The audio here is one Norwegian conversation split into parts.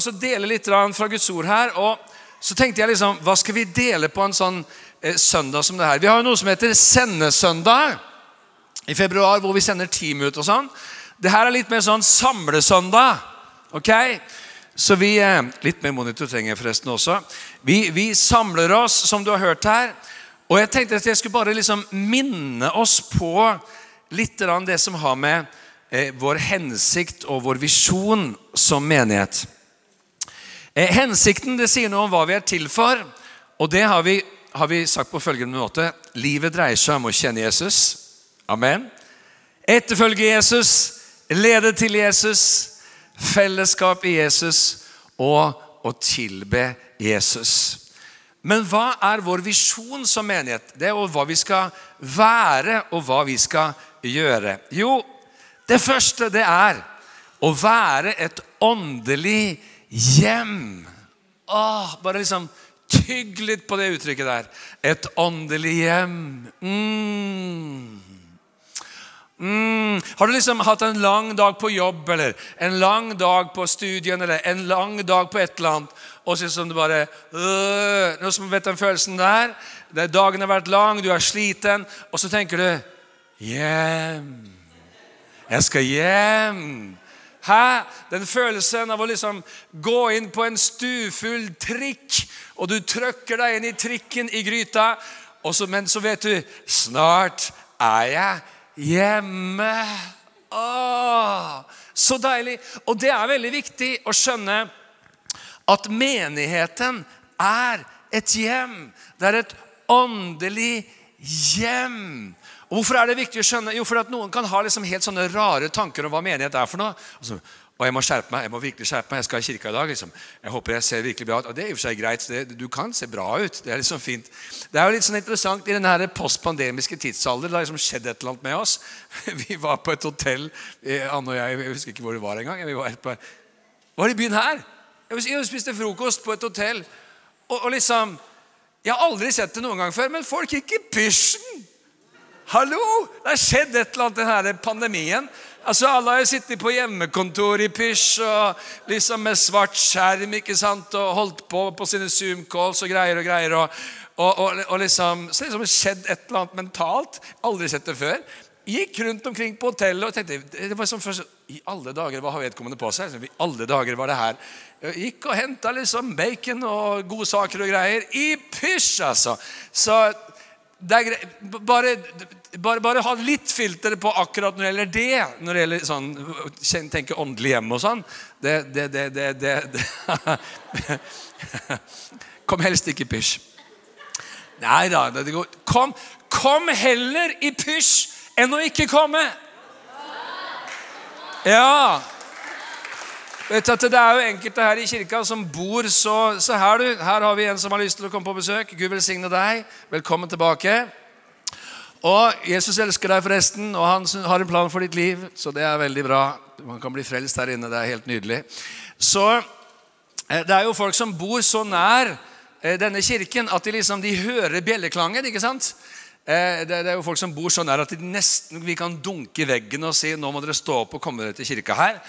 Skal ta dele litt fra Guds ord her. og Så tenkte jeg liksom, hva skal vi dele på en sånn eh, søndag som det her? Vi har jo noe som heter Sendesøndag i februar, hvor vi sender team ut og sånn. Det her er litt mer sånn samlesøndag. ok? Så vi, eh, Litt mer monitor trenger jeg forresten også. Vi, vi samler oss, som du har hørt her. Og jeg tenkte at jeg skulle bare liksom minne oss på litt det som har med eh, vår hensikt og vår visjon som menighet. Eh, hensikten det sier noe om hva vi er til for, og det har vi, har vi sagt på følgende måte. Livet dreier seg om å kjenne Jesus. Amen. Etterfølge Jesus, lede til Jesus, fellesskap i Jesus og å tilbe Jesus. Men hva er vår visjon som menighet? Det er hva vi skal være, og hva vi skal gjøre. Jo, det første det er å være et åndelig hjem. Åh, bare liksom tygg litt på det uttrykket der. Et åndelig hjem. Mm. Mm. Har du liksom hatt en lang dag på jobb eller en lang dag på studien eller en lang dag på et eller annet, og så som du bare øh, Noe som vet den følelsen der? Dagen har vært lang, du er sliten, og så tenker du Hjem. Jeg skal hjem. Hæ? Den følelsen av å liksom gå inn på en stufull trikk, og du trøkker deg inn i trikken i gryta, så, men så vet du Snart er jeg hjemme. Åh, så deilig. Og det er veldig viktig å skjønne at menigheten er et hjem. Det er et åndelig hjem. Og Hvorfor er det viktig å skjønne? Jo, for at Noen kan ha liksom helt sånne rare tanker om hva menighet er for noe. Altså, og jeg må skjerpe meg, jeg må virkelig skjerpe meg, jeg skal i kirka i dag. liksom. Jeg håper jeg ser virkelig bra ut. Og det er i og for seg greit. Det, du kan se bra ut. Det er liksom fint. Det er jo litt sånn interessant i denne postpandemiske tidsalder. Det har liksom skjedd et eller annet med oss. Vi var på et hotell, eh, Anne og jeg, jeg husker ikke hvor det var engang. Vi var, på, var i byen her. Jeg spiste frokost på et hotell. Og, og liksom Jeg har aldri sett det noen gang før, men folk gikk i pysjen. Hallo! Det har skjedd et eller annet denne pandemien. Altså, Alle har jo sittet på hjemmekontor i pysj og liksom med svart skjerm ikke sant, og holdt på på sine Zoom-calls og greier og greier. og, og, og, og liksom, Så liksom skjedd et eller annet mentalt. Aldri sett det før. Gikk rundt omkring på hotellet og tenkte det var som først, I alle dager, hva har vedkommende på seg? I alle dager var det her. Gikk og henta liksom bacon og godsaker og greier i pysj, altså. Så bare, bare, bare, ha litt filter på akkurat når det gjelder det. Når det gjelder sånn, tenke åndelig hjem og sånn. Det, det, det, det, det. Kom helst ikke i pysj. Nei da. Kom, kom heller i pysj enn å ikke komme. Ja. Vet at Det er jo enkelte her i kirka som bor så Se her, du. Her har vi en som har lyst til å komme på besøk. Gud velsigne deg. Velkommen tilbake. Og Jesus elsker deg forresten, og han har en plan for ditt liv. Så det er veldig bra. Man kan bli frelst her inne. Det er helt nydelig. Så eh, det er jo folk som bor så nær eh, denne kirken at de liksom, de hører bjelleklangen. ikke sant? Eh, det er jo folk som bor så nær at de nesten, vi kan dunke veggen og si nå må dere stå opp og komme dere til kirka her.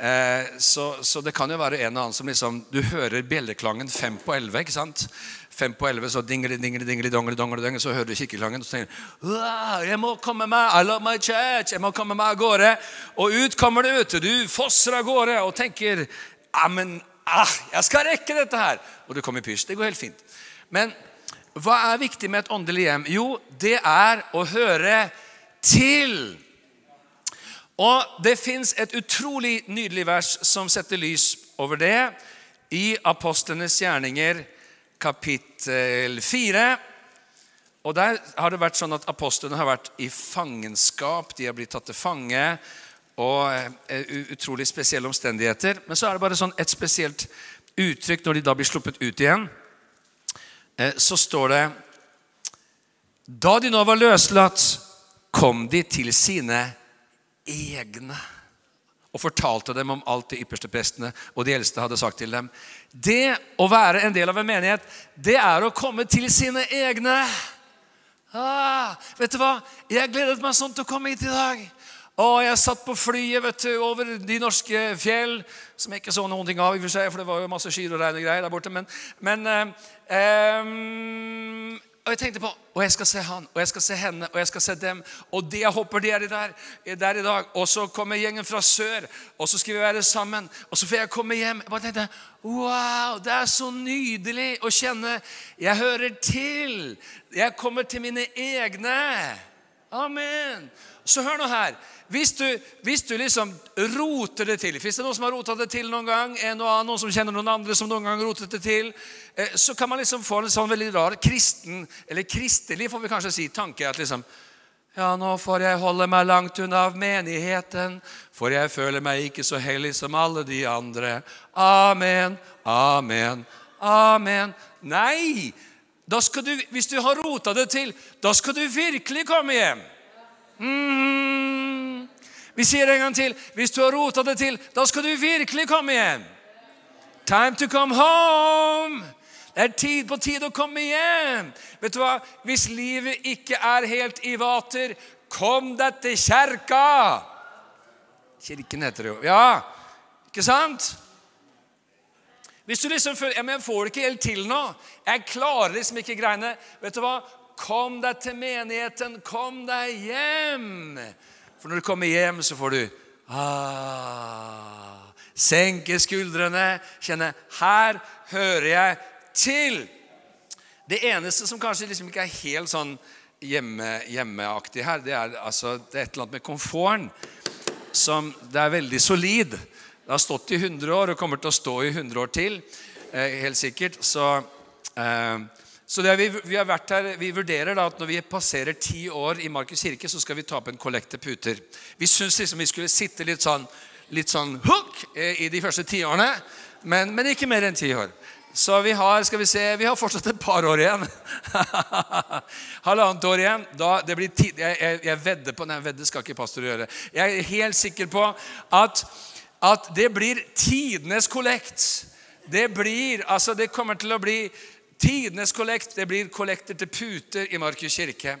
Eh, så, så, det kan jo være en og annen som liksom Du hører bjelleklangen fem på elleve. ikke sant? Fem på elleve, så dingli, dingli, dingli, dongli, dongli, dongli, så hører du kirkeklangen. Og så tenker du jeg må komme meg, I love my church, jeg må komme meg av gårde. Og ut kommer du, vet. Du fosser av gårde og tenker «Amen, ah, jeg skal rekke dette her. Og du kommer i pysj. Det går helt fint. Men hva er viktig med et åndelig hjem? Jo, det er å høre til. Og Det fins et utrolig nydelig vers som setter lys over det i Apostlenes gjerninger, kapittel 4. Og Der har det vært sånn at apostlene har vært i fangenskap. De har blitt tatt til fange. Og eh, utrolig spesielle omstendigheter. Men så er det bare sånn et spesielt uttrykk når de da blir sluppet ut igjen. Eh, så står det Da de nå var løslatt, kom de til sine egne. Og fortalte dem om alt de ypperste prestene og de eldste hadde sagt til dem. Det å være en del av en menighet, det er å komme til sine egne. Ah, vet du hva? Jeg gledet meg sånn til å komme hit i dag. Og jeg satt på flyet vet du, over de norske fjell, som jeg ikke så noen ting av, i for seg, for det var jo masse skyer og regn og greier der borte. Men, men eh, um, og jeg tenkte på og jeg skal se han, og jeg skal se henne, og jeg skal se dem. Og det jeg håper de er der, er der i dag. Og så kommer gjengen fra sør, og så skal vi være sammen. Og så får jeg komme hjem. Jeg bare tenkte Wow, det er så nydelig å kjenne Jeg hører til. Jeg kommer til mine egne. Amen. Så hør nå her. Hvis du, hvis du, liksom roter det til Hvis det er noen som har rota det til noen gang, en og annen, noen som kjenner noen andre som noen gang rotet det til, eh, så kan man liksom få en sånn veldig rar kristen, eller kristelig, får vi kanskje si, tanke at liksom ja, nå får jeg holde meg langt unna av menigheten, for jeg føler meg ikke så hellig som alle de andre. Amen, amen, amen. Nei! Du, hvis du har rota det til, da skal du virkelig komme hjem. Mm. Vi sier det en gang til. Hvis du har rota det til, da skal du virkelig komme hjem. Time to come home. Det er tid på tid å komme hjem. Vet du hva? Hvis livet ikke er helt i vater, kom deg til kjerka. Kirken heter det jo. Ja, ikke sant? Hvis du liksom føler ja, men jeg får det ikke helt til nå, jeg klarer liksom ikke greiene Vet du hva? Kom deg til menigheten. Kom deg hjem. For når du kommer hjem, så får du ah, Senke skuldrene, kjenne Her hører jeg til. Det eneste som kanskje liksom ikke er helt sånn hjemme, hjemmeaktig her, det er, altså, det er et eller annet med komforten som det er veldig solid. Det har stått i 100 år og kommer til å stå i 100 år til, eh, helt sikkert. Så eh, så vi, vi, har vært her, vi vurderer da at når vi passerer ti år i Markus kirke, så skal vi ta opp en kollekt til puter. Vi syns liksom vi skulle sitte litt sånn, litt sånn hook i de første ti årene, men, men ikke mer enn ti år. Så vi har skal vi se, vi har fortsatt et par år igjen. Halvannet år igjen. Da, det blir tid, jeg, jeg, jeg, vedder på Nei, vedde skal ikke pastor gjøre. Jeg er helt sikker på at, at det blir tidenes kollekt. Det blir, altså det kommer til å bli Tidenes kollekt det blir kollekter til puter i Markus kirke.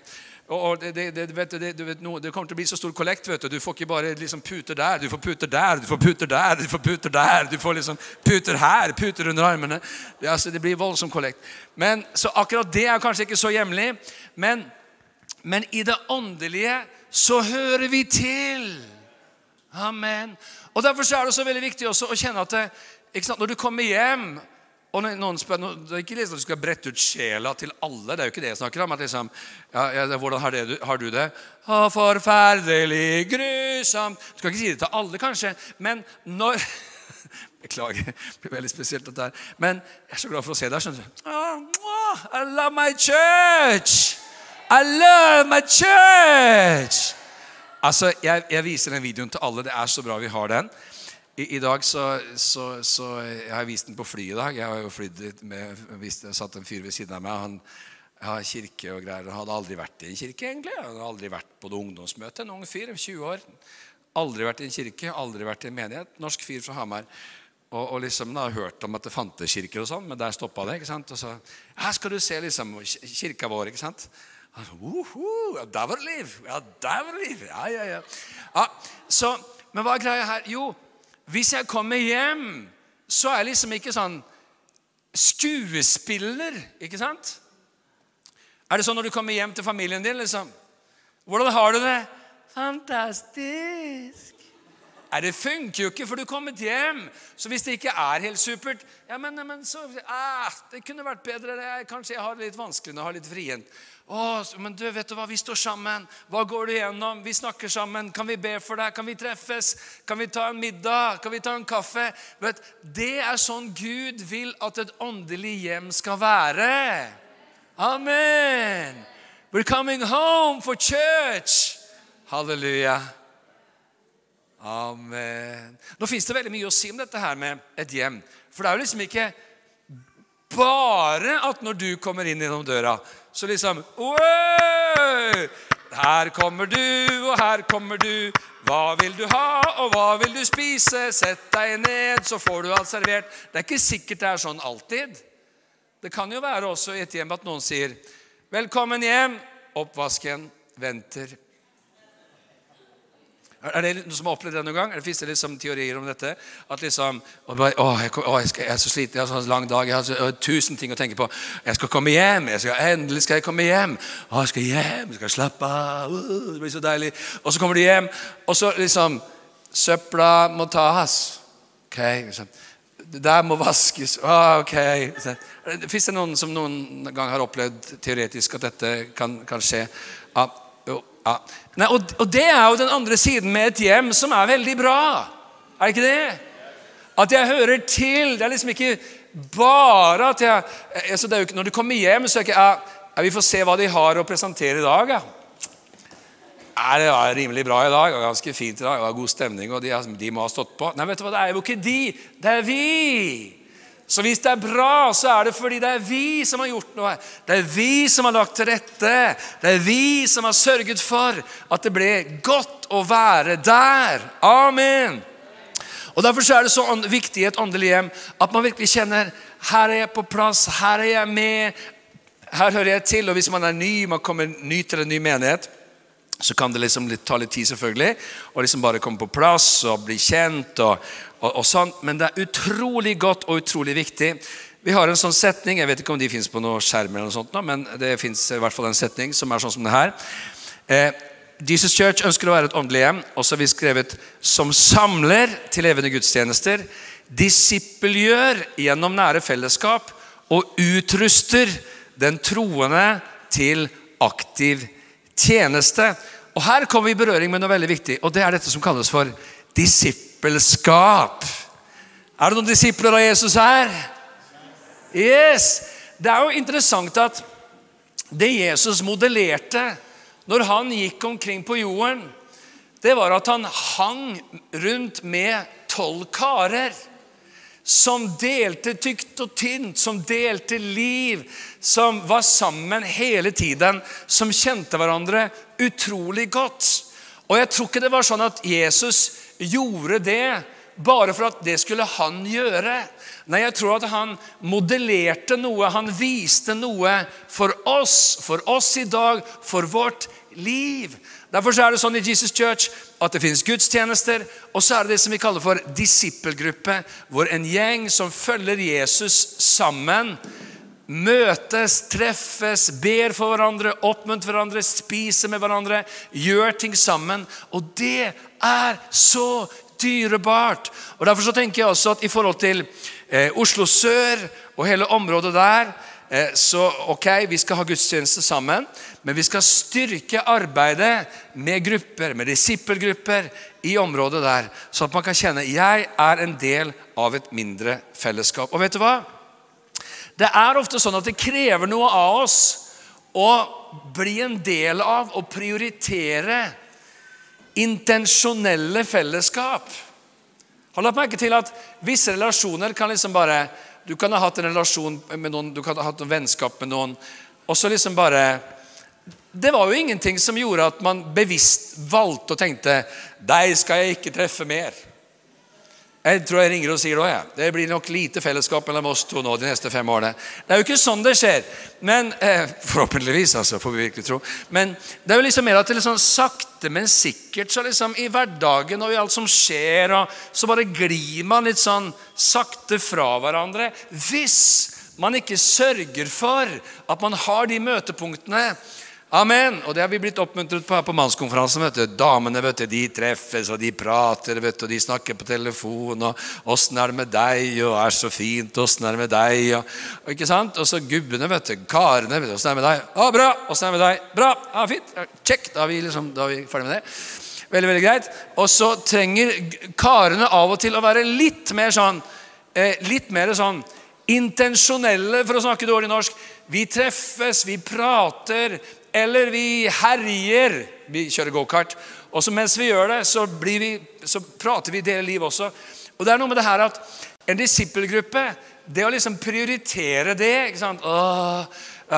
Og det, det, vet, det, vet, det, kommer til å bli så stor kollekt. vet Du Du får ikke bare liksom puter der, du får puter der, du får puter der, du får puter der. Du får liksom puter her, puter under armene. Det, altså, blir voldsom kollekt. Men, så akkurat det er kanskje ikke så hjemlig. Men, men i det åndelige så hører vi til. Amen. Og Derfor er det så veldig viktig også å kjenne at det, når du kommer hjem og noen spør, Det er ikke liksom at du skal brette ut sjela til alle. Det er jo ikke det jeg snakker om. at liksom, ja, ja, Hvordan har, det, har, du det? Å, forferdelig grusomt. Du skal ikke si det til alle, kanskje. Men når Beklager. Det blir veldig spesielt, dette her. Men jeg er så glad for å se deg. skjønner du. I love my church! I love my church! Altså, jeg, jeg viser den videoen til alle. Det er så bra vi har den. I, dag så, så, så, Jeg har vist den på flyet i dag. Jeg har jo flydd med vist, satt en fyr ved siden av meg. Han har kirke og greier. Han hadde aldri vært i en kirke, egentlig. Han hadde aldri vært på noe ungdomsmøte. En ung fyr, 20 år. Aldri vært i en kirke, aldri vært i en menighet. Norsk fyr fra Hamar. Og, og liksom da har hørt om at det fantes kirker og sånn, men der stoppa det. ikke sant? Og så Her skal du se liksom kirka vår, ikke sant? Uh -huh, der var det liv! Ja, der var det liv! Ja, ja, ja. ja så, men hva er greia her? Jo, hvis jeg kommer hjem, så er jeg liksom ikke sånn skuespiller, ikke sant? Er det sånn når du kommer hjem til familien din, liksom? Hvordan har du det? Fantastisk. Nei, Det funker jo ikke, for du er kommet hjem. Så hvis det ikke er helt supert ja, men, men så, ah, Det kunne vært bedre. Kanskje jeg har det litt vanskelig når jeg har litt vrient. Å, men du, vet du hva? Vi står sammen. Hva går du gjennom? Vi snakker sammen. Kan vi be for deg? Kan vi treffes? Kan vi ta en middag? Kan vi ta en kaffe? Vet, det er sånn Gud vil at et åndelig hjem skal være. Amen. We're coming home for church. Halleluja. Amen. Nå fins det veldig mye å si om dette her med et hjem. For det er jo liksom ikke bare at når du kommer inn gjennom døra så liksom Her kommer du, og her kommer du. Hva vil du ha, og hva vil du spise? Sett deg ned, så får du alt servert. Det er ikke sikkert det er sånn alltid. Det kan jo være også i et hjem at noen sier 'Velkommen hjem'. Oppvasken venter. Er det noen som har opplevd det noen gang? Det Fins det liksom teorier om dette? At liksom å, jeg, å, jeg, skal, jeg, er så sliten, jeg har så lang dag, jeg har, så, å, tusen ting å tenke på. Jeg skal komme hjem. Jeg skal, endelig skal jeg komme hjem. Å, jeg skal hjem, jeg skal slappe av. Uh, det blir så deilig. Og så kommer du hjem, og så liksom Søpla må tas. Ok, liksom. Det der må vaskes. Oh, ok. Fins det noen som noen gang har opplevd teoretisk at dette kan, kan skje? Jo, ja. Nei, og, og, det er jo den andre siden med et hjem som er veldig bra. Er det ikke det? At jeg hører til. Det er liksom ikke bare at jeg altså jo Når du kommer hjem, så er det ikke ja, Vi får se hva de har å presentere i dag. Ja. Det var rimelig bra i dag. og Ganske fint i dag. Det var god stemning, og de, de må ha stått på. Nei, vet du hva, det er jo ikke de. Det er vi. Så hvis det er bra, så er det fordi det er vi som har gjort noe. Det er vi som har lagt til rette. Det er vi som har sørget for at det ble godt å være der. Amen. Og Derfor er det så viktig i et åndelig hjem at man virkelig kjenner her er jeg på plass, her er jeg med, her hører jeg til. Og hvis man er ny, man kommer ny til en ny menighet, så kan det liksom ta litt tid, selvfølgelig. Og liksom bare komme på plass og bli kjent. og og, og sånn, Men det er utrolig godt og utrolig viktig. Vi har en sånn setning, jeg vet ikke om de fins på noen skjerm, eller noe sånt, men det i hvert fall en setning som er sånn som det her. Eh, Jesus Church ønsker å være et åndelig hjem, og så har vi skrevet 'som samler til levende gudstjenester', disippelgjør gjennom nære fellesskap og utruster den troende til aktiv tjeneste. Og Her kommer vi i berøring med noe veldig viktig, og det er dette som kalles for disippelskap. Er det noen disipler av Jesus her? Yes! Det er jo interessant at det Jesus modellerte når han gikk omkring på jorden, det var at han hang rundt med tolv karer som delte tykt og tynt, som delte liv, som var sammen hele tiden, som kjente hverandre utrolig godt. Og jeg tror ikke det var sånn at Jesus gjorde det bare for at det skulle han gjøre. Nei, jeg tror at han modellerte noe, han viste noe for oss, for oss i dag, for vårt liv. Derfor er det sånn i Jesus Church at det finnes gudstjenester, og så er det det som vi kaller for disippelgruppe, hvor en gjeng som følger Jesus sammen, møtes, treffes, ber for hverandre, oppmuntrer hverandre, spiser med hverandre, gjør ting sammen. Og det er så dyrebart. Og Derfor så tenker jeg også at i forhold til eh, Oslo sør og hele området der så ok, vi skal ha gudstjeneste sammen, men vi skal styrke arbeidet med grupper, med disippelgrupper i området der, så at man kan kjenne jeg er en del av et mindre fellesskap. Og vet du hva? Det er ofte sånn at det krever noe av oss å bli en del av og prioritere intensjonelle fellesskap. Har lagt merke til at visse relasjoner kan liksom bare Du kan ha hatt en relasjon med noen, du kan ha hatt en vennskap med noen, og så liksom bare Det var jo ingenting som gjorde at man bevisst valgte og tenkte Deg skal jeg ikke treffe mer. Jeg tror jeg ringer og sier det òg. Ja. Det blir nok lite fellesskap mellom oss to nå de neste fem årene. Det er jo ikke sånn det skjer. Men, eh, Forhåpentligvis, altså, får vi virkelig tro. Men det er jo liksom mer at det liksom sakte, men sikkert så liksom i hverdagen og i alt som skjer, og så bare glir man litt sånn sakte fra hverandre. Hvis man ikke sørger for at man har de møtepunktene Amen. Og det har vi blitt oppmuntret på her på mannskonferansen. vet du. Damene vet du, de treffes, og de prater, vet du, og de snakker på telefon. og 'Åssen er det med deg?' og 'Er så fint', 'Åssen er det med deg?' Og, og ikke sant? og så gubbene, vet du. Karene. vet du, 'Åssen er det med deg?' 'Å, bra. Åssen er det med deg?' 'Bra. Ja, fint. Check. Da er vi, liksom, da er vi ferdig med det. Veldig, veldig greit. Og så trenger karene av og til å være litt mer sånn eh, Litt mer sånn intensjonelle, for å snakke dårlig norsk. Vi treffes, vi prater, eller vi herjer. Vi kjører gokart. Og så mens vi gjør det, så, vi, så prater vi deler liv også. Og det er noe med det her at en disippelgruppe, det å liksom prioritere det ikke sant? Åh,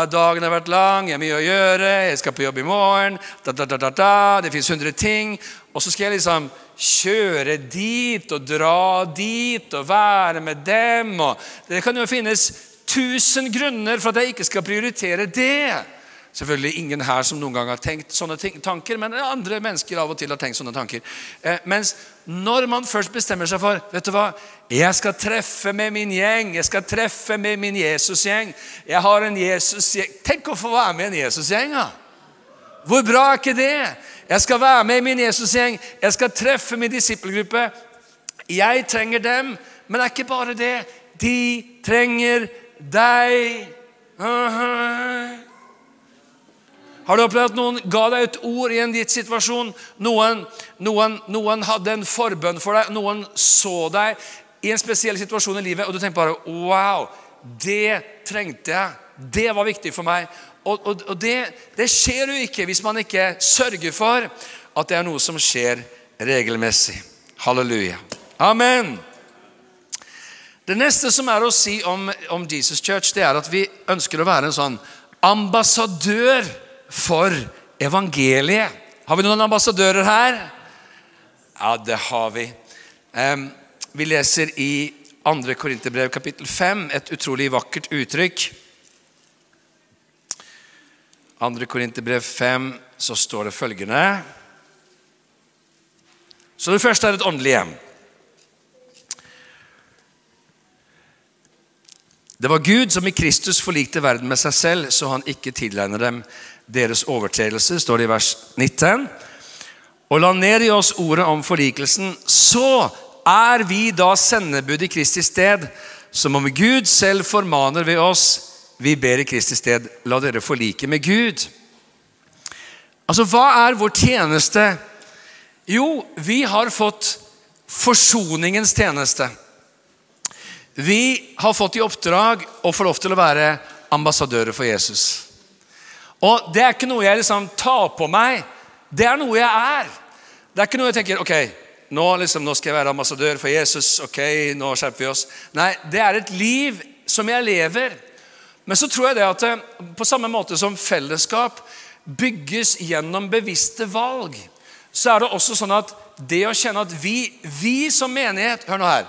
dagen har vært lang, jeg har mye å gjøre, jeg skal på jobb i morgen da, da, da, Det fins hundre ting. Og så skal jeg liksom kjøre dit og dra dit og være med dem. Og det kan jo finnes tusen grunner for at jeg ikke skal prioritere det. Selvfølgelig ingen her som noen gang har tenkt sånne tanker, men andre mennesker av og til har tenkt sånne tanker. Eh, mens når man først bestemmer seg for vet du hva, jeg skal treffe med min gjeng, jeg skal treffe med min Jesusgjeng Jeg har en Jesusgjeng Tenk å få være med i en Jesusgjeng! Ja. Hvor bra er ikke det? Jeg skal være med i min Jesusgjeng. Jeg skal treffe min disippelgruppe. Jeg trenger dem, men det er ikke bare det. De trenger deg. Uh -huh. Har du opplevd at noen ga deg et ord i en gitt situasjon? Noen, noen, noen, hadde en forbønn for deg, noen så deg i en spesiell situasjon i livet, og du tenkte bare Wow, det trengte jeg. Det var viktig for meg. Og, og, og det, det, skjer jo ikke hvis man ikke sørger for at det er noe som skjer regelmessig. Halleluja. Amen. Det neste som er å si om, om Jesus Church, det er at vi ønsker å være en sånn ambassadør for evangeliet. Har vi noen ambassadører her? Ja, det har vi. Vi leser i 2. Korinterbrev kapittel 5 et utrolig vakkert uttrykk. 2. Korinterbrev 5 så står det følgende Så det første er et åndelig hjem. Det var Gud som i Kristus forlikte verden med seg selv, så han ikke tilegner dem deres overtredelser, står det i vers 19. Og la ned i oss ordet om forlikelsen, så er vi da sendebud i Kristi sted, som om Gud selv formaner ved oss vi ber i Kristi sted, la dere forlike med Gud. Altså, hva er vår tjeneste? Jo, vi har fått forsoningens tjeneste. Vi har fått i oppdrag å få lov til å være ambassadører for Jesus. Og det er ikke noe jeg liksom tar på meg. Det er noe jeg er. Det er ikke noe jeg tenker ok, nå, liksom, nå skal jeg være ambassadør for Jesus. ok, nå skjerper vi oss. Nei, det er et liv som jeg lever. Men så tror jeg det at det, på samme måte som fellesskap bygges gjennom bevisste valg, så er det også sånn at det å kjenne at vi, vi som menighet Hør nå her.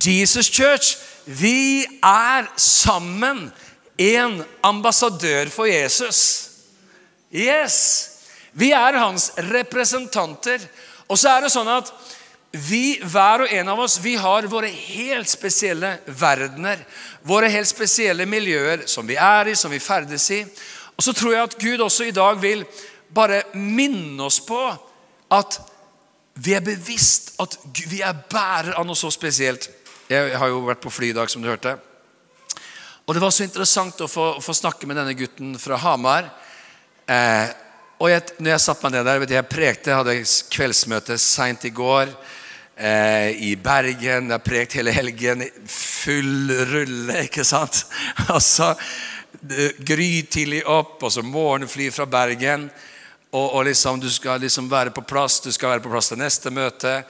Jesus Church, vi er sammen en ambassadør for Jesus. Yes! Vi er hans representanter. Og så er det sånn at vi, hver og en av oss, vi har våre helt spesielle verdener. Våre helt spesielle miljøer som vi er i, som vi ferdes i. Og så tror jeg at Gud også i dag vil bare minne oss på at vi er bevisst at vi er bærer av noe så spesielt. Jeg har jo vært på fly i dag, som du hørte. Og det var så interessant å få, få snakke med denne gutten fra Hamar. Eh, og jeg, når jeg satt meg ned der, vet du, jeg prekte, hadde kveldsmøte seint i går eh, i Bergen. Jeg har prekt hele helgen. Full rulle, ikke sant? Og så grytidlig opp, og så morgenfly fra Bergen. Og, og liksom, du skal liksom være på plass du skal være på plass til neste møte.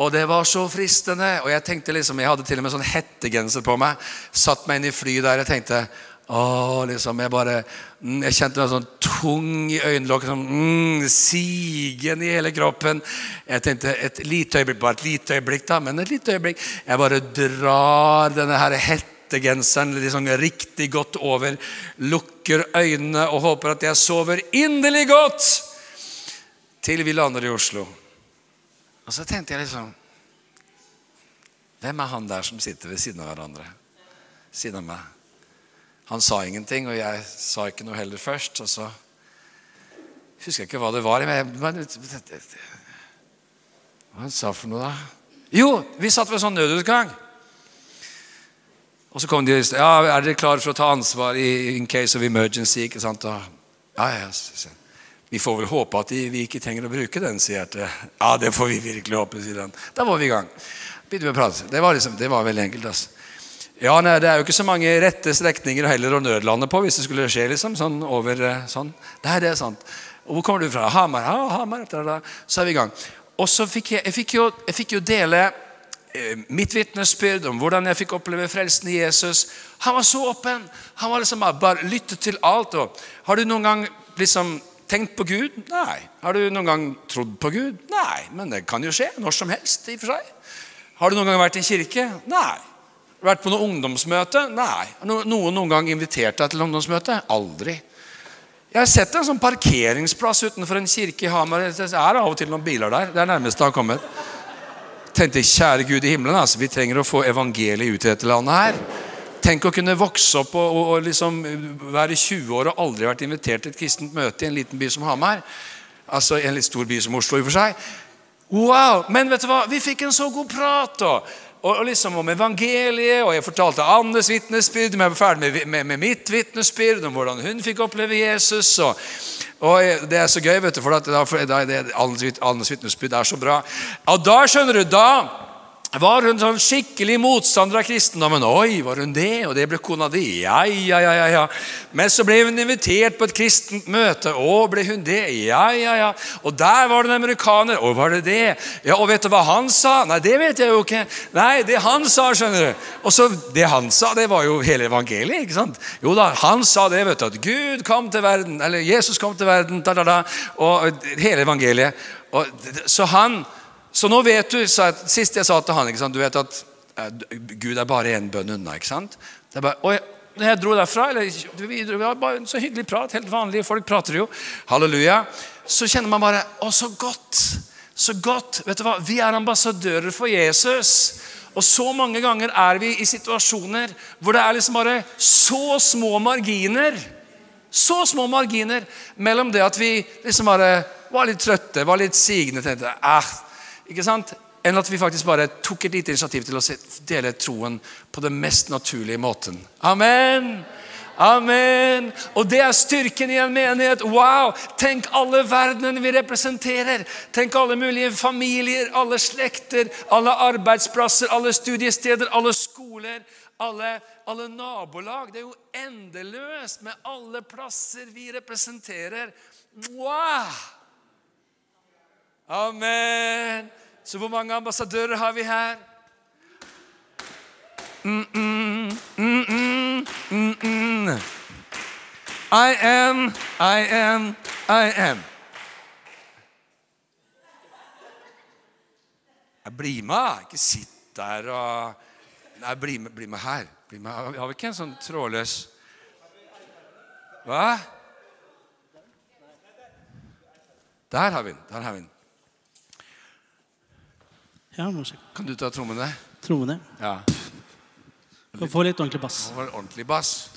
Og det var så fristende. Og jeg tenkte liksom, jeg hadde til og med sånn hettegenser på meg. Satt meg inn i flyet der. Jeg tenkte å, liksom, Jeg bare, mm, jeg kjente meg sånn tung i øyenlokket, sånn, mm, sigen i hele kroppen. Jeg tenkte et lite øyeblikk, bare et lite øyeblikk, da, men et lite øyeblikk. Jeg bare drar denne her hettegenseren liksom riktig godt over, lukker øynene og håper at jeg sover inderlig godt til vi lander i Oslo. Og så tenkte jeg liksom Hvem er han der som sitter ved siden av hverandre? Siden av meg. Han sa ingenting, og jeg sa ikke noe heller først. Og så husker jeg ikke hva det var. Men, hva han sa for noe, da? Jo, vi satt ved en sånn nødutgang. Og så kom de og sa ja, er dere klare for å ta ansvar i in case of emergency. ikke sant? Og, ja, ja, Vi får vel håpe at vi ikke trenger å bruke den, sier jeg til Ja, det får vi virkelig håpe, sier han. Da var vi i gang. Begynte vi å prate. Det var, liksom, det var veldig enkelt. altså. Ja, nei, Det er jo ikke så mange rette strekninger heller å nødlande på hvis det skulle skje. liksom, sånn over eh, sånn. Nei, det er sant. Og Hvor kommer du fra? Hamar. Ja, Hamar. Så er vi i gang. Og så fikk jeg, jeg, fikk jo, jeg fikk jo dele eh, mitt vitnesbyrd om hvordan jeg fikk oppleve frelsen i Jesus. Han var så åpen. Han var liksom bare lyttet til alt. Og, har du noen gang liksom tenkt på Gud? Nei. Har du noen gang trodd på Gud? Nei. Men det kan jo skje når som helst. i og for seg. Har du noen gang vært i en kirke? Nei. Vært på noe ungdomsmøte? Nei. Noen noen gang invitert deg til ungdomsmøte? Aldri. Jeg har sett en sånn parkeringsplass utenfor en kirke i Hamar. Det er av og til noen biler der. Det er nærmest det har kommet. Tenkte kjære Gud i himmelen, altså, vi trenger å få evangeliet ut i dette landet her. Tenk å kunne vokse opp og, og, og liksom være 20 år og aldri vært invitert til et kristent møte i en liten by som Hamar. Altså en litt stor by som Oslo i og for seg. Wow! Men vet du hva? vi fikk en så god prat. og og, liksom om evangeliet, og jeg fortalte Annes vitnesbyrd. Men jeg var ferdig med, med, med mitt vitnesbyrd om hvordan hun fikk oppleve Jesus. Og, og Det er så gøy, vet du, for at Annes vitnesbyrd er så bra. Og da skjønner du, da var hun sånn skikkelig motstander av kristendommen? Oi, var hun det? Og det ble kona di? Ja, ja, ja, ja. Men så ble hun invitert på et kristent møte. Å, ble hun det? Ja, ja, ja. Og der var det en amerikaner. Å, var det det? Ja, Og vet du hva han sa? Nei, det vet jeg jo ikke. Nei, det han sa, skjønner du. Og så Det han sa, det var jo hele evangeliet. ikke sant? Jo da, han sa det, vet du. At Gud kom til verden, eller Jesus kom til verden, da, da, da, og hele evangeliet. Og, så han så nå vet du, Sist jeg sa til han sant, Du vet at eh, Gud er bare én bønn unna. ikke sant? Det er bare, og jeg, når jeg dro derfra eller, vi var bare Så hyggelig prat. Helt vanlige folk prater jo. Halleluja. Så kjenner man bare Å, så godt. Så godt. Vet du hva? Vi er ambassadører for Jesus. Og så mange ganger er vi i situasjoner hvor det er liksom bare så små marginer. Så små marginer mellom det at vi liksom bare var litt trøtte, var litt sigende. tenkte, eh, ikke sant? enn at vi faktisk bare tok et lite initiativ til å dele troen på den mest naturlige måten. Amen! Amen! Og det er styrken i en menighet. Wow! Tenk alle verdenene vi representerer. Tenk alle mulige familier, alle slekter, alle arbeidsplasser, alle studiesteder, alle skoler, alle, alle nabolag. Det er jo endeløst med alle plasser vi representerer. Wow! Amen. Så hvor mange ambassadører har vi her? Mm -mm, mm I am, I am, I am. Jeg blir med. Ikke sitt der og Nei, bli med, bli med her. Bli med. Har vi ikke en sånn trådløs Hva? Der har vi den. Der har vi den. Ja. Kan du ta trommene? Trommene. Ja. Kan få litt ordentlig bass. Få ordentlig bass.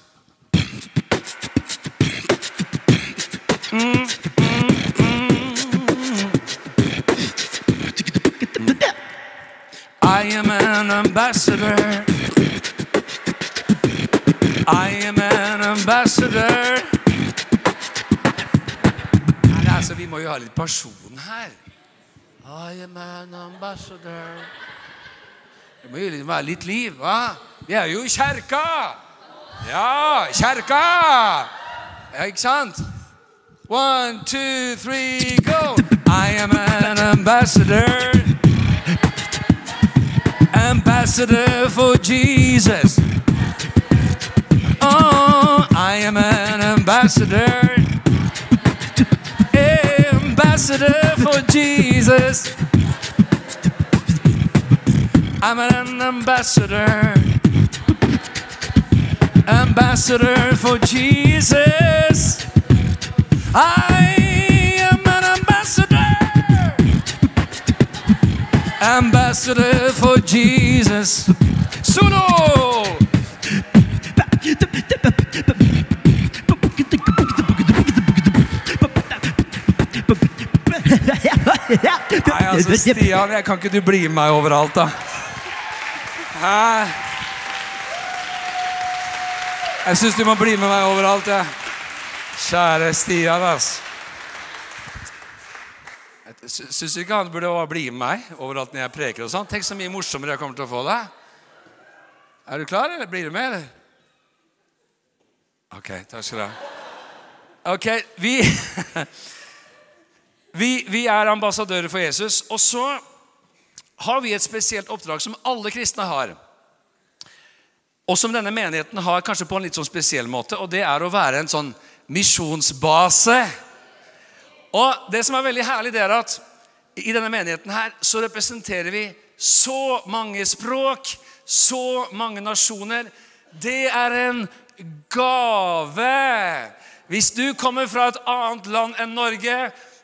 I am an ambassador. I am an ambassador. Nei, altså, vi må jo ha litt person her. I am an ambassador. Det må jo være litt liv, hva? Vi er jo i kjerka! Ja, kjerka! Ja, ikke sant? One, two, three, go! I am an ambassador. Ambassador for Jesus. Oh, I am an ambassador. Ambassador for Jesus. I'm an ambassador. Ambassador for Jesus. I am an ambassador. Ambassador for Jesus. Solo! Nei, altså, Stian, jeg kan ikke du bli med meg overalt, da? Hæ? Jeg syns du må bli med meg overalt, jeg. Ja. Kjære Stian, ass. Syns du ikke han burde bli med meg overalt når jeg preker? og sånn? Tenk så mye morsommere jeg kommer til å få det. Er du klar, eller blir du med? eller? Ok, takk skal du ha. Ok, vi, vi, vi er ambassadører for Jesus. Og så har vi et spesielt oppdrag som alle kristne har. Og som denne menigheten har kanskje på en litt sånn spesiell måte. Og det er å være en sånn misjonsbase. Og det som er veldig herlig, det er at i denne menigheten her så representerer vi så mange språk, så mange nasjoner. Det er en gave. Hvis du kommer fra et annet land enn Norge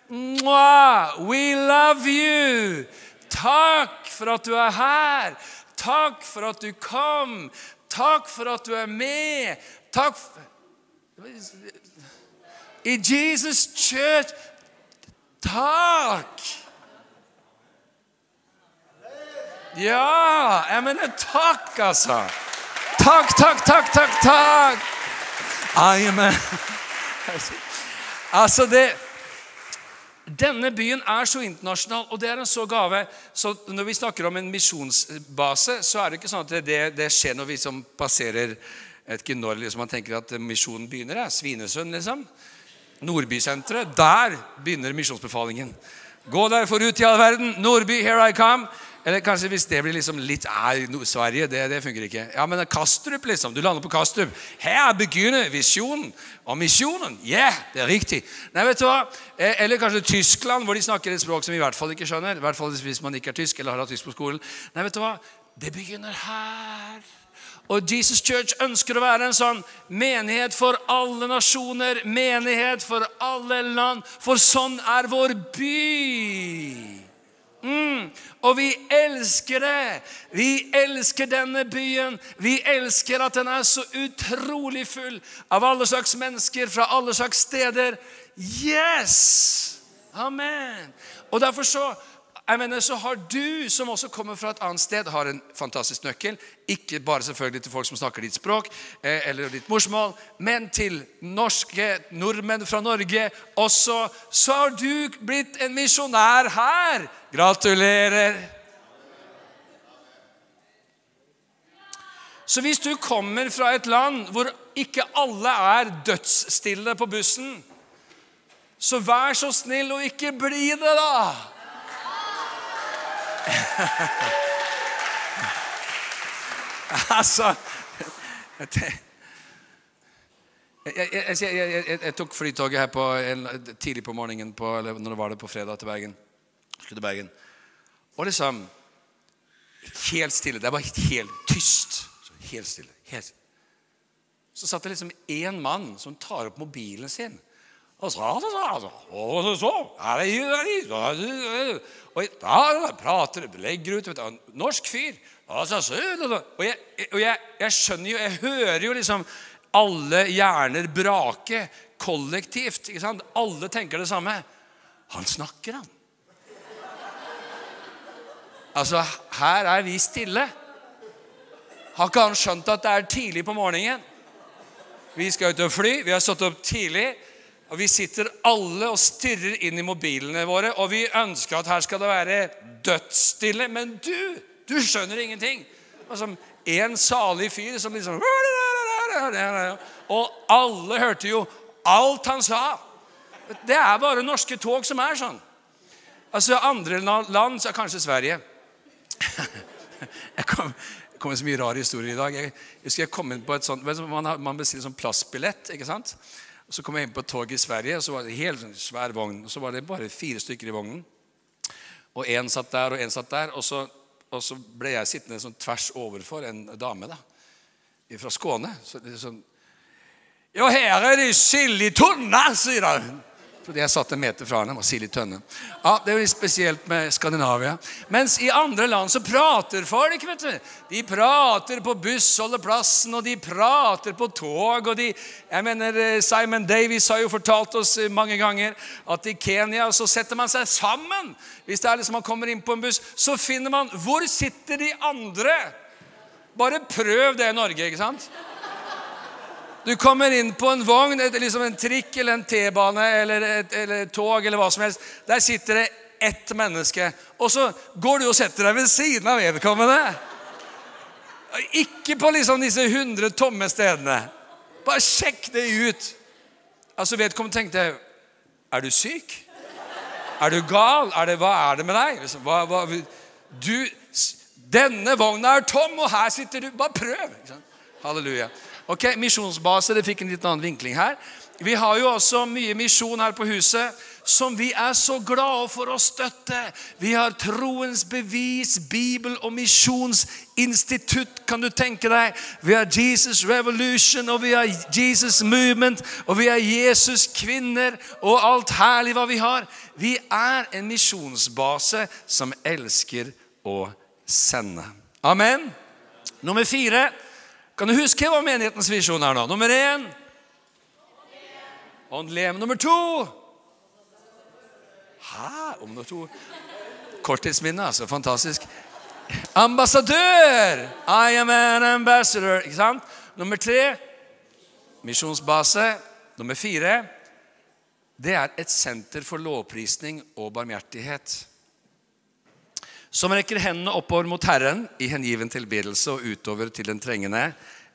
We love you! Takk for at du er her. Takk for at du kom. Takk for at du er med. Takk for I Jesus Church Takk! Ja, jeg mener takk, altså. Takk, takk, takk, takk, takk. Amen. Altså, det Denne byen er så internasjonal, og det er en så gave. Så når vi snakker om en misjonsbase, så er det ikke sånn at det, det skjer når vi som passerer jeg vet liksom, man tenker at misjonen begynner. Ja. Svinesund, liksom. Nordbysenteret. Der begynner misjonsbefalingen. Gå derfor ut i all verden. Nordby, here I come. Eller kanskje hvis det blir liksom litt Nei, Sverige, det, det funker ikke. Ja, men Kastrup, liksom. Du lander på Kastrup. Her begynner visjonen og misjonen. Yeah, det er riktig. Nei, vet du hva? Eh, eller kanskje Tyskland, hvor de snakker et språk som vi i hvert fall ikke skjønner. I hvert fall hvis man ikke er tysk eller har hatt tysk på skolen. Nei, vet du hva? Det begynner her. Og Jesus Church ønsker å være en sånn menighet for alle nasjoner, menighet for alle land, for sånn er vår by. Mm. Og vi elsker det. Vi elsker denne byen. Vi elsker at den er så utrolig full av alle slags mennesker fra alle slags steder. Yes! Amen. Og derfor så jeg mener, så har du, som også kommer fra et annet sted, har en fantastisk nøkkel. Ikke bare selvfølgelig til folk som snakker ditt språk eh, eller ditt morsmål, men til norske nordmenn fra Norge også. Så har du blitt en misjonær her. Gratulerer. Så hvis du kommer fra et land hvor ikke alle er dødsstille på bussen, så vær så snill og ikke bli det, da. altså jeg, jeg, jeg, jeg, tok flytoget her på tidlig på morgenen på, eller når det var det på fredag til Bergen. Skulle til Bergen. Og liksom Helt stille. Det er bare helt tyst. Helt stille. Helt. Så satt det liksom én mann som tar opp mobilen sin. Og så, så, så, og så, og da prater legger ut Norsk fyr. Og, jeg, og jeg, jeg, skjønner jo Jeg hører jo liksom alle hjerner brake kollektivt. ikke sant? Alle tenker det samme. Han snakker, han. Altså, her er vi stille. Har ikke han skjønt at det er tidlig på morgenen? Vi skal ut og fly. Vi har stått opp tidlig. Og Vi sitter alle og stirrer inn i mobilene våre, og vi ønsker at her skal det være dødsstille. Men du, du skjønner ingenting. Altså, En salig fyr som liksom Og alle hørte jo alt han sa. Det er bare norske tog som er sånn. Altså Andre land, så kanskje Sverige. Jeg kom, det kommer så mye rare historier i dag. Jeg husker jeg kom inn på et sånt, Man, man bestiller sånn plassbillett. ikke sant? Så kom jeg inn på et tog i Sverige, og så var det en helt sånn svær vogn. og Så var det bare fire stykker i vognen. Og én satt der, og én satt der. Og så, og så, ble jeg sittende sånn tvers overfor en dame da, fra Skåne. Så sånn Ja, her er det sild i tunna, sier hun. Fordi jeg satt en meter fra henne. var Silje Tønne. Ja, Det er litt spesielt med Skandinavia. Mens i andre land så prater folk. vet du. De prater på bussholdeplassen, og de prater på tog. og de, jeg mener, eh, Simon Davies har jo fortalt oss eh, mange ganger at i Kenya så setter man seg sammen. Hvis det er liksom man kommer inn på en buss, så finner man Hvor sitter de andre? Bare prøv det i Norge, ikke sant? Du kommer inn på en vogn, liksom en trikk eller en T-bane eller et eller tog eller hva som helst. Der sitter det ett menneske. Og så går du og setter deg ved siden av vedkommende. Ikke på liksom disse hundre tomme stedene. Bare sjekk det ut. Altså Vedkommende tenkte Er du syk? Er du gal? Er det, hva er det med deg? Liksom, hva, hva, du, denne vogna er tom, og her sitter du. Bare prøv. Halleluja. Ok, Misjonsbase. Det fikk en litt annen vinkling her. Vi har jo også mye misjon her på huset. som vi er så glade for å støtte. Vi har Troens bevis, Bibel- og misjonsinstitutt, kan du tenke deg. Vi har Jesus Revolution, og vi har Jesus Movement, og vi har Jesus Kvinner, og alt herlig hva vi har. Vi er en misjonsbase som elsker å sende. Amen. Nummer fire. Kan du huske hva menighetens visjon er nå? Nummer én Åndelig hjem. Nummer to Hæ? Om nummer to Korttidsminne, altså. Fantastisk. Ambassadør! I am an ambassador. Ikke sant? Nummer tre misjonsbase. Nummer fire det er et senter for lovprisning og barmhjertighet. Som rekker hendene oppover mot Herren i hengiven tilbedelse og utover til den trengende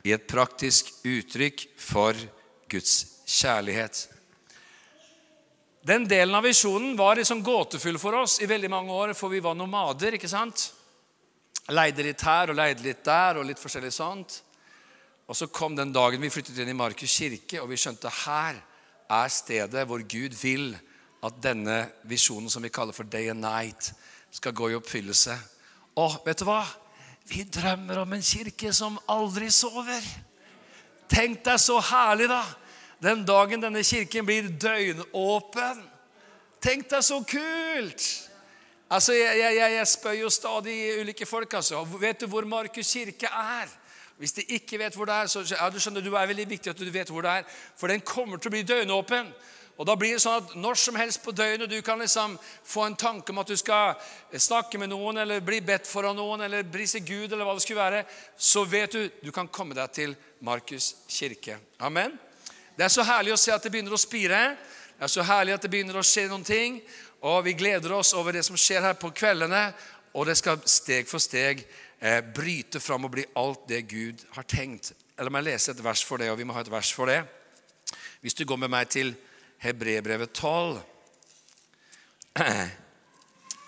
i et praktisk uttrykk for Guds kjærlighet. Den delen av visjonen var liksom gåtefull for oss i veldig mange år, for vi var nomader. ikke sant? Leide litt her og leide litt der og litt forskjellig sånt. Og så kom den dagen vi flyttet inn i Markus kirke, og vi skjønte her er stedet hvor Gud vil at denne visjonen som vi kaller for Day and Night, skal gå i oppfyllelse. Og vet du hva? Vi drømmer om en kirke som aldri sover. Tenk deg så herlig, da den dagen denne kirken blir døgnåpen. Tenk deg så kult! Altså, Jeg, jeg, jeg spør jo stadig ulike folk. altså. Vet du hvor Markus kirke er? Hvis de ikke vet hvor det er, så ja, du skjønner, du er veldig viktig at du vet hvor det er. For den kommer til å bli døgnåpen. Og da blir det sånn at Når som helst på døgnet du kan liksom få en tanke om at du skal snakke med noen, eller bli bedt for av noen, eller brise Gud, eller hva det skulle være, så vet du du kan komme deg til Markus kirke. Amen. Det er så herlig å se at det begynner å spire. Det er så herlig at det begynner å skje noen ting. Og vi gleder oss over det som skjer her på kveldene. Og det skal steg for steg eh, bryte fram og bli alt det Gud har tenkt. Eller må jeg lese et vers for det, og vi må ha et vers for det. Hvis du går med meg til Hebrebrevet 12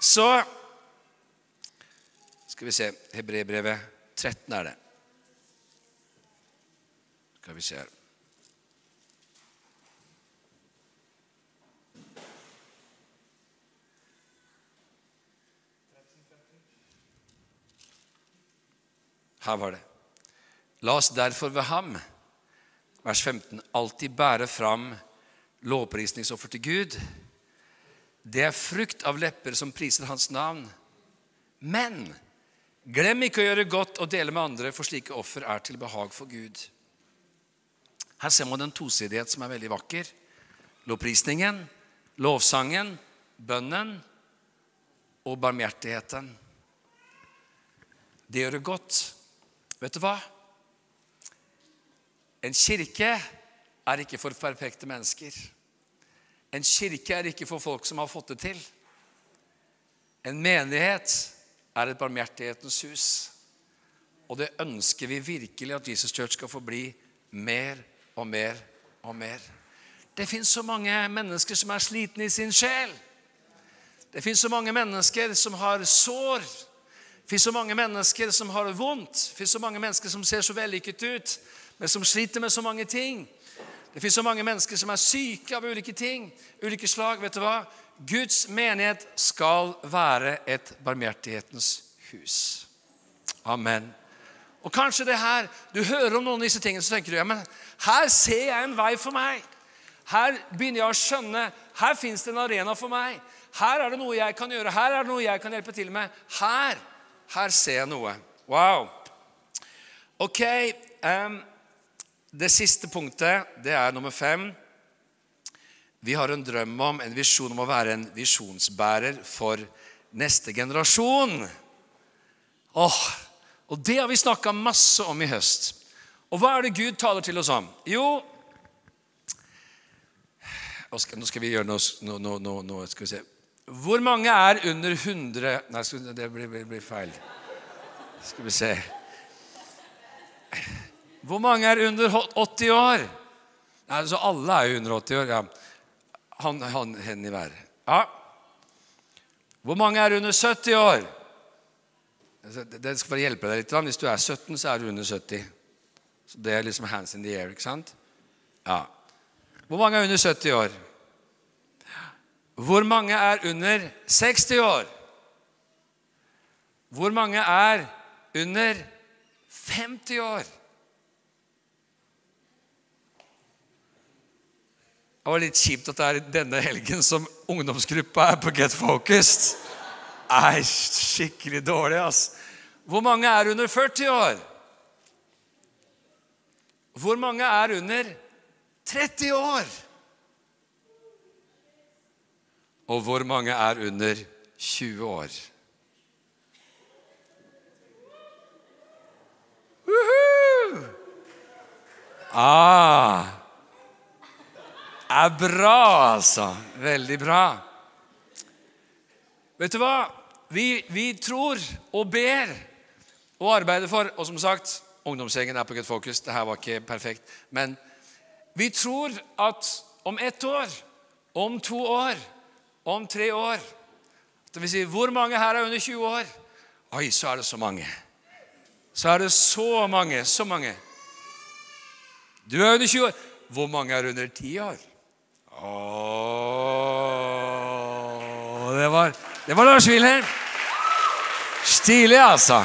Så skal vi se Hebrebrevet 13 er det. Skal vi se her. Her var det. La oss derfor ved ham, vers 15, alltid bære fram lovprisningsoffer til Gud. Det er frukt av lepper som priser hans navn. Men glem ikke å gjøre godt og dele med andre, for slike offer er til behag for Gud. Her ser man en tosidighet som er veldig vakker. Lovprisningen, lovsangen, bønnen og barmhjertigheten. Det gjør det godt Vet du hva? En kirke er ikke for perfekte mennesker. En kirke er ikke for folk som har fått det til. En menighet er et barmhjertighetens hus. Og det ønsker vi virkelig at Jesus Church skal få bli mer og mer og mer. Det fins så mange mennesker som er slitne i sin sjel. Det fins så mange mennesker som har sår det fins så mange mennesker som har vondt. Det fins så mange mennesker som ser så vellykket ut, men som sliter med så mange ting. Det fins så mange mennesker som er syke av ulike ting, ulike slag. Vet du hva? Guds menighet skal være et barmhjertighetens hus. Amen. Og kanskje det her, Du hører om noen av disse tingene, så tenker du ja, men her ser jeg en vei for meg. Her begynner jeg å skjønne her fins det en arena for meg. Her er det noe jeg kan gjøre. Her er det noe jeg kan hjelpe til med. Her her ser jeg noe. Wow. Ok. Um, det siste punktet, det er nummer fem. Vi har en drøm om, en visjon om å være en visjonsbærer for neste generasjon. Åh, og det har vi snakka masse om i høst. Og hva er det Gud taler til oss om? Jo Nå skal vi gjøre noe, noe, noe, noe skal vi se. Hvor mange er under 100 Nei, det blir, blir, blir feil. Skal vi se Hvor mange er under 80 år? Altså Alle er jo under 80 år. Ja. Han, han, hen i været. Ja. Hvor mange er under 70 år? Altså, det skal bare hjelpe deg litt. Hvis du er 17, så er du under 70. Så Det er liksom hands in the air. ikke sant? Ja. Hvor mange er under 70 år? Hvor mange er under 60 år? Hvor mange er under 50 år? Det var litt kjipt at det er denne helgen som ungdomsgruppa er på Get Focused. Er skikkelig dårlig, ass. Hvor mange er under 40 år? Hvor mange er under 30 år? Og hvor mange er under 20 år? Uhu! Ah, er bra, altså. Veldig bra. Vet du hva? Vi, vi tror og ber og arbeider for Og som sagt, ungdomsgjengen er på Good Focus. Det her var ikke perfekt. Men vi tror at om ett år, om to år, om tre år Det vil si, hvor mange her er under 20 år? Oi, så er det så mange. Så er det så mange, så mange. Du er under 20 år. Hvor mange er under 10 år? Åh, det var, det var Lars Wilhelm. Stilig, altså.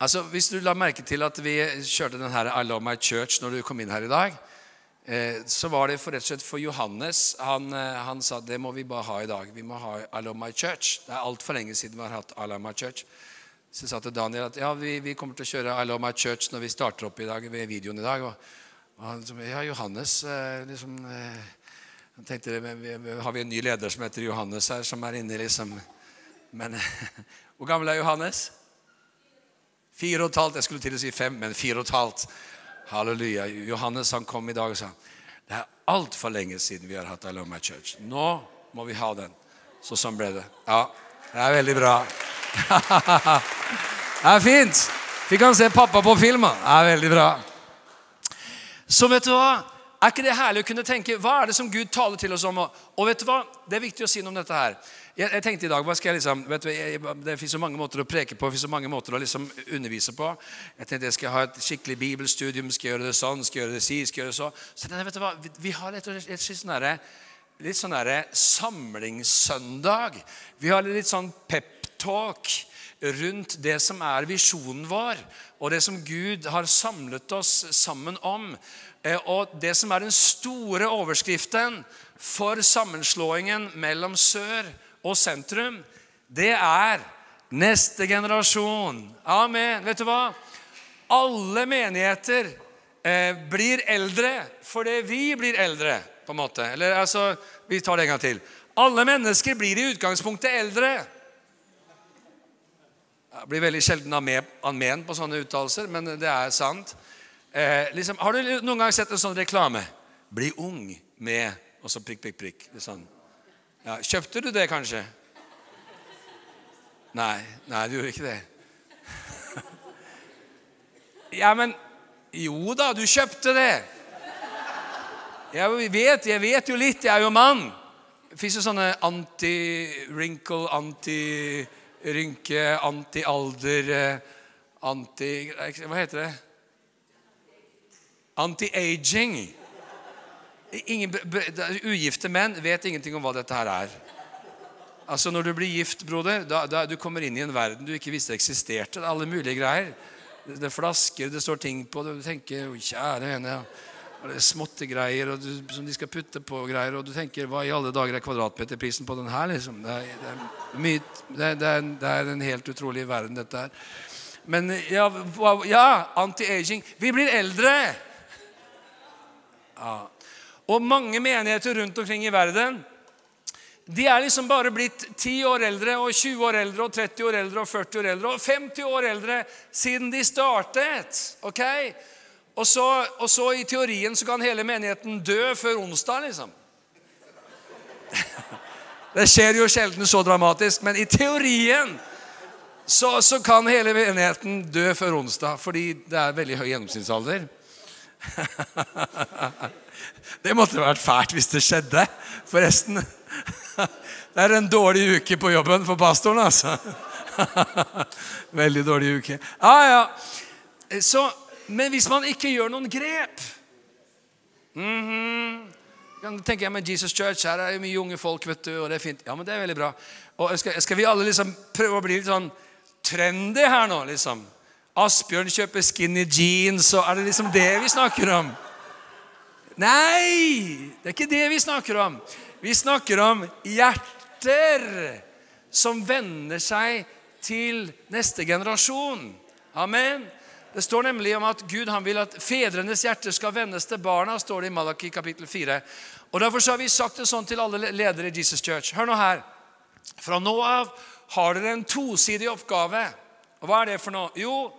Altså, Hvis du la merke til at vi kjørte den her I Love My Church når du kom inn her i dag, eh, så var det for rett og slett for Johannes. Han, eh, han sa det må vi bare ha i dag. Vi må ha I Love My Church. Det er altfor lenge siden vi har hatt I Love My Church. Så sa til Daniel at ja, vi, vi kommer til å kjøre I Love My Church når vi starter opp i dag, ved videoen i dag. Og, ja, Johannes eh, liksom eh, han tenkte, Har vi en ny leder som heter Johannes her, som er inne liksom Men hvor gammel er Johannes? Fire og et halvt. Jeg skulle til å si fem, men fire og et halvt. Halleluja. Johannes han kom i dag og sa det er altfor lenge siden vi har hatt My Church. Nå må vi ha den. Så sånn ble det. Ja, det er veldig bra. det er fint. Fikk han se pappa på film. Det er veldig bra. Så vet du hva? Er ikke det herlig å kunne tenke hva er det som Gud taler til oss om? Og vet du hva? Det er viktig å si noe om dette her. Jeg, jeg tenkte i dag, hva skal jeg liksom, vet du, jeg, Det fins så mange måter å preke på, det så mange måter å liksom undervise på. Jeg tenkte jeg skal ha et skikkelig bibelstudium. Skal jeg gjøre det sånn? Skal jeg gjøre det si? Skal jeg gjøre det så? Så vet du hva? Vi, vi har et, et, et, sånn derre litt sånn der samlingssøndag. Vi har litt sånn peptalk rundt det som er visjonen vår, og det som Gud har samlet oss sammen om. Og det som er den store overskriften for sammenslåingen mellom sør og sentrum, det er neste generasjon. Amen. Vet du hva? Alle menigheter eh, blir eldre fordi vi blir eldre, på en måte. Eller altså, vi tar det en gang til. Alle mennesker blir i utgangspunktet eldre. Jeg blir veldig sjelden amen på sånne uttalelser, men det er sant. Eh, liksom, har du noen gang sett en sånn reklame? 'Bli ung med' Og så prikk, prikk, prikk. Sånn. Ja, kjøpte du det, kanskje? Nei, nei, du gjorde ikke det. ja, men Jo da, du kjøpte det. Jeg vet, jeg vet jo litt. Jeg er jo mann. Det fins jo sånne anti-wrinkle, anti-rynke, anti-alder, eh, anti... Hva heter det? Anti-aging. Ugifte menn vet ingenting om hva dette her er. Altså Når du blir gift, broder, da, da du kommer inn i en verden du ikke visste eksisterte. Det er alle mulige greier. Det er flasker, det står ting på. Du tenker kjære henne, og det er småttegreier og du, som de skal putte på greier. Og du tenker hva i alle dager er kvadratmeterprisen på den her? liksom? Det er, det, er myt, det, det, er, det er, en helt utrolig verden, dette her. Men ja, ja anti-aging. Vi blir eldre. Ja. Og mange menigheter rundt omkring i verden de er liksom bare blitt 10 år eldre og 20 år eldre og 30 år eldre og 40 år eldre og 50 år eldre siden de startet. ok? Og så, og så i teorien så kan hele menigheten dø før onsdag, liksom. Det skjer jo sjelden så dramatisk, men i teorien så, så kan hele menigheten dø før onsdag fordi det er veldig høy gjennomsnittsalder. Det måtte vært fælt hvis det skjedde, forresten. Det er en dårlig uke på jobben for pastoren, altså. Veldig dårlig uke. Ja, ja. Så, men hvis man ikke gjør noen grep mm -hmm, Ja, Da tenker jeg med Jesus Church, her er jo mye unge folk, vet du, og det er fint. Ja, men det er veldig bra. Og skal, skal vi alle liksom prøve å bli litt sånn trendy her nå, liksom? Asbjørn kjøper skinny jeans, og er det liksom det vi snakker om? Nei, det er ikke det vi snakker om. Vi snakker om hjerter som vender seg til neste generasjon. Amen. Det står nemlig om at Gud vil at fedrenes hjerter skal vendes til barna, står det i Malaki kapittel 4. Og Derfor har vi sagt det sånn til alle ledere i Jesus Church. Hør nå her. Fra nå av har dere en tosidig oppgave. Og Hva er det for noe? Jo,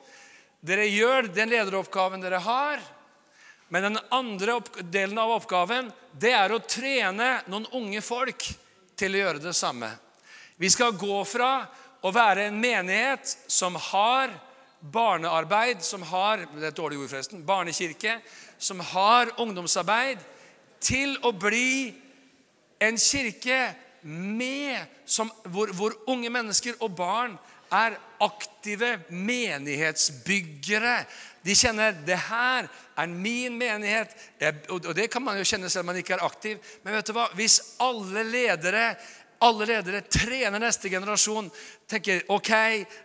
dere gjør den lederoppgaven dere har. Men den andre delen av oppgaven det er å trene noen unge folk til å gjøre det samme. Vi skal gå fra å være en menighet som har barnearbeid, som har det er et dårlig ord forresten, barnekirke, som har ungdomsarbeid, til å bli en kirke med, som, hvor, hvor unge mennesker og barn er aktive menighetsbyggere. De kjenner det her er min menighet. Og det kan man jo kjenne selv om man ikke er aktiv. Men vet du hva? hvis alle ledere alle ledere trener neste generasjon. Tenker ok,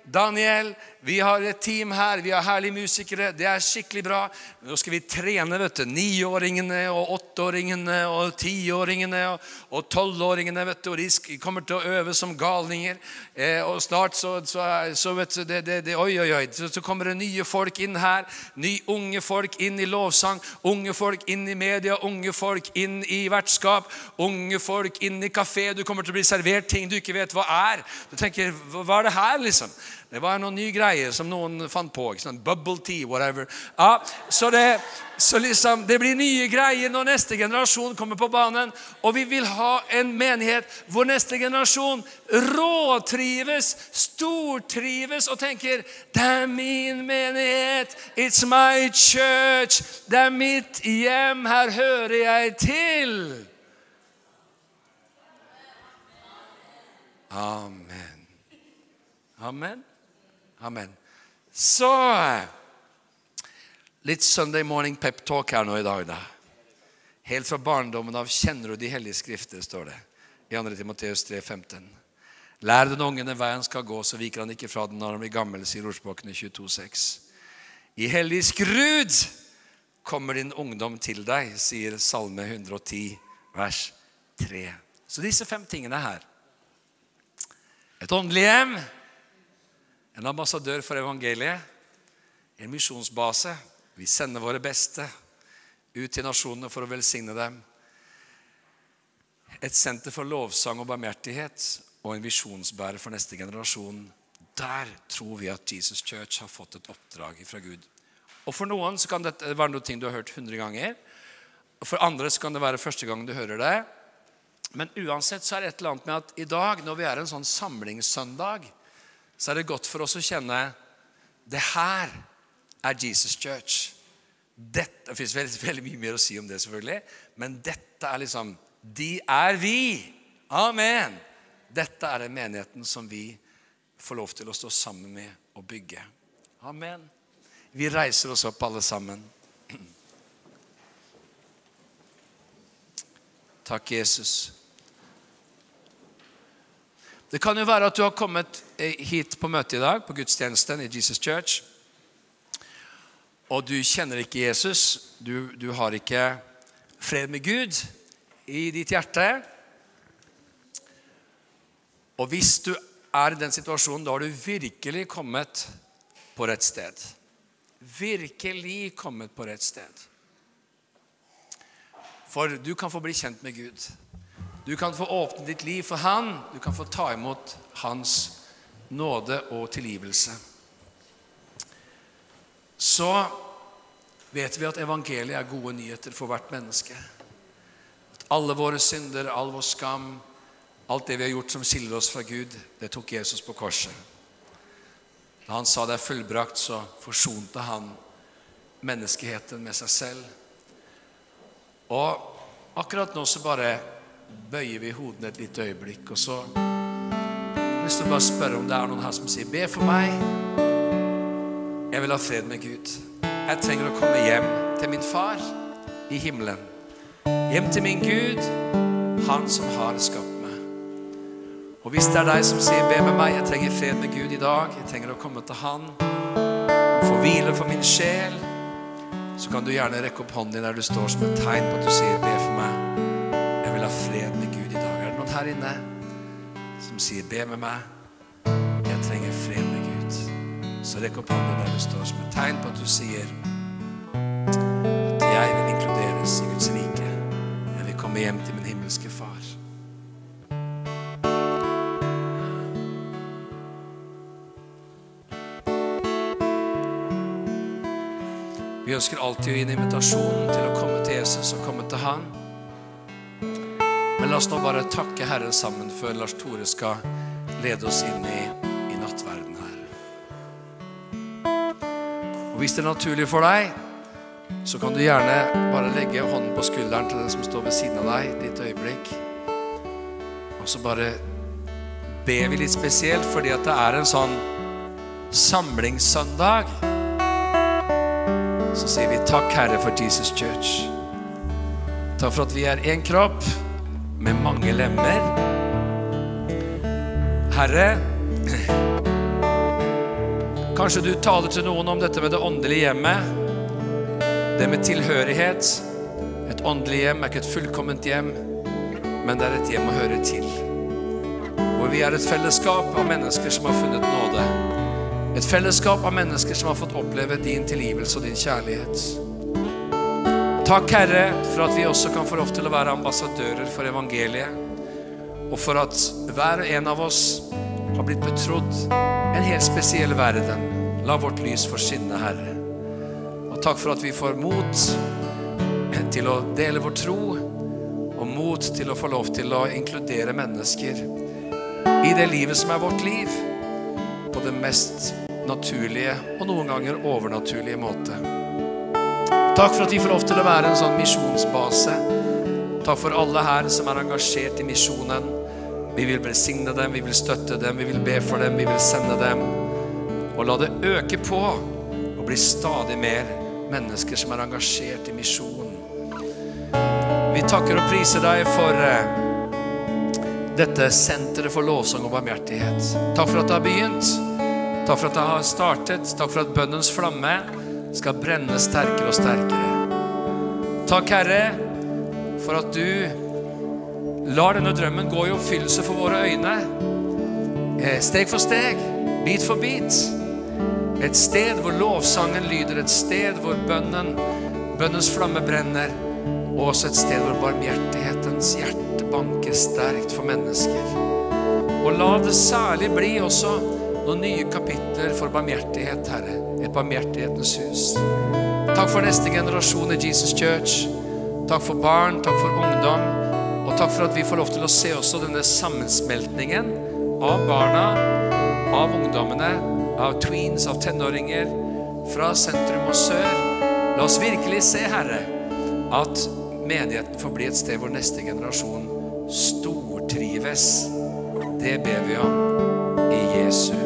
Daniel, vi har et team her, vi har herlige musikere. Det er skikkelig bra. Nå skal vi trene vet du, niåringene og åtteåringene og tiåringene og tolvåringene. vet du, Og de kommer til å øve som galninger. Eh, og snart så, så, så vet du, det, det, det, Oi, oi, oi. Så, så, kommer det nye folk inn her. Ny unge folk inn i lovsang. Unge folk inn i media. Unge folk inn i vertskap. Unge folk inn i kafé. Du kommer til å bli servert ting du ikke vet hva er. Du tenker, hva er det her, liksom? Det var noen nye greier som noen fant på. ikke sant? Bubble tea, whatever. Ja, så det, så liksom, det blir nye greier når neste generasjon kommer på banen. Og vi vil ha en menighet hvor neste generasjon råtrives, stortrives og tenker Det er min menighet. It's my church. Det er mitt hjem. Her hører jeg til. Amen. Amen. Amen. Så Litt Sunday morning pep talk her nå i dag, da. Helt fra barndommen av kjenner du de hellige skrifter, står det i 2. Timoteus 3, 15. Lær den ungen den veien skal gå, så viker han ikke fra den når han blir gammel, sier ordspråkene 22,6. I hellig skrud kommer din ungdom til deg, sier Salme 110, vers 3. Så disse fem tingene her et åndelig hjem, en ambassadør for evangeliet, en misjonsbase. Vi sender våre beste ut til nasjonene for å velsigne dem. Et senter for lovsang og barmhjertighet og en visjonsbærer for neste generasjon. Der tror vi at Jesus Church har fått et oppdrag fra Gud. Og For noen så kan dette være noe ting du har hørt 100 ganger. Og For andre så kan det være første gang du hører det. Men uansett så er det et eller annet med at i dag, når vi er en sånn samlingssøndag, så er det godt for oss å kjenne det her er Jesus Church. Dette, Det fins veldig, veldig, mye mer å si om det, selvfølgelig, men dette er liksom De er vi! Amen! Dette er den menigheten som vi får lov til å stå sammen med og bygge. Amen. Vi reiser oss opp, alle sammen. Takk, Jesus. Det kan jo være at du har kommet eh, hit på møte i dag, på gudstjenesten i Jesus Church, og du kjenner ikke Jesus. Du, du har ikke fred med Gud i ditt hjerte. Og hvis du er i den situasjonen, da har du virkelig kommet på rett sted. Virkelig kommet på rett sted. For du kan få bli kjent med Gud. Du kan få åpne ditt liv for Han. Du kan få ta imot Hans nåde og tilgivelse. Så vet vi at evangeliet er gode nyheter for hvert menneske. At alle våre synder, all vår skam, alt det vi har gjort som skiller oss fra Gud, det tok Jesus på korset. Da han sa det er fullbrakt, så forsonte han menneskeheten med seg selv. Og akkurat nå så bare bøyer vi hodene et lite øyeblikk, og så jeg lyst bare spørre om det er noen her som sier, 'Be for meg. Jeg vil ha fred med Gud. Jeg trenger å komme hjem til min far i himmelen.' Hjem til min Gud, Han som har skapt meg. Og hvis det er deg som sier 'be med meg', jeg trenger fred med Gud i dag, jeg trenger å komme til Han og få hvile for min sjel, så kan du gjerne rekke opp hånden din der du står som et tegn på at du sier 'be her inne som sier 'be med meg'? Jeg trenger fred med Gud. Så rekk opp hånden der du står som et tegn på at du sier at jeg vil inkluderes i Guds rike. Jeg vil komme hjem til min himmelske far. Vi ønsker alltid å gi en invitasjon til å komme til Jesus og komme til Han. Men la oss nå bare takke Herren sammen før Lars Tore skal lede oss inn i, i nattverden her. Og Hvis det er naturlig for deg, så kan du gjerne bare legge hånden på skulderen til den som står ved siden av deg et lite øyeblikk. Og så bare ber vi litt spesielt fordi at det er en sånn samlingssøndag. Så sier vi takk, Herre, for Jesus Church. Takk for at vi er én kropp med mange lemmer. Herre, kanskje du taler til noen om dette med det åndelige hjemmet. Det med tilhørighet. Et åndelig hjem er ikke et fullkomment hjem, men det er et hjem å høre til. Hvor vi er et fellesskap av mennesker som har funnet nåde. Et fellesskap av mennesker som har fått oppleve din tilgivelse og din kjærlighet. Takk, Herre, for at vi også kan få lov til å være ambassadører for evangeliet. Og for at hver og en av oss har blitt betrodd en helt spesiell verden. La vårt lys få skinne, Herre. Og takk for at vi får mot til å dele vår tro, og mot til å få lov til å inkludere mennesker i det livet som er vårt liv, på den mest naturlige og noen ganger overnaturlige måte. Takk for at vi får lov til å være en sånn misjonsbase. Takk for alle her som er engasjert i misjonen. Vi vil velsigne dem, vi vil støtte dem, vi vil be for dem, vi vil sende dem. Og la det øke på og bli stadig mer mennesker som er engasjert i misjon. Vi takker og priser deg for eh, dette senteret for lovsang og barmhjertighet. Takk for at det har begynt. Takk for at det har startet. Takk for at bønnens flamme skal brenne sterkere og sterkere. Takk, Herre, for at du lar denne drømmen gå i oppfyllelse for våre øyne. Eh, Steg for steg, bit for bit. Et sted hvor lovsangen lyder, et sted hvor bønnen, bønnens flamme brenner, og også et sted hvor barmhjertighetens hjerte banker sterkt for mennesker. Og la det særlig bli også noen nye kapitler for barmhjertighet, Herre. Et barmhjertighetens hus. Takk for neste generasjon i Jesus Church. Takk for barn, takk for ungdom. Og takk for at vi får lov til å se også denne sammensmeltningen av barna, av ungdommene, av tweens, av tenåringer, fra sentrum og sør. La oss virkelig se, Herre, at menigheten får bli et sted hvor neste generasjon stortrives. Det ber vi om i Jesu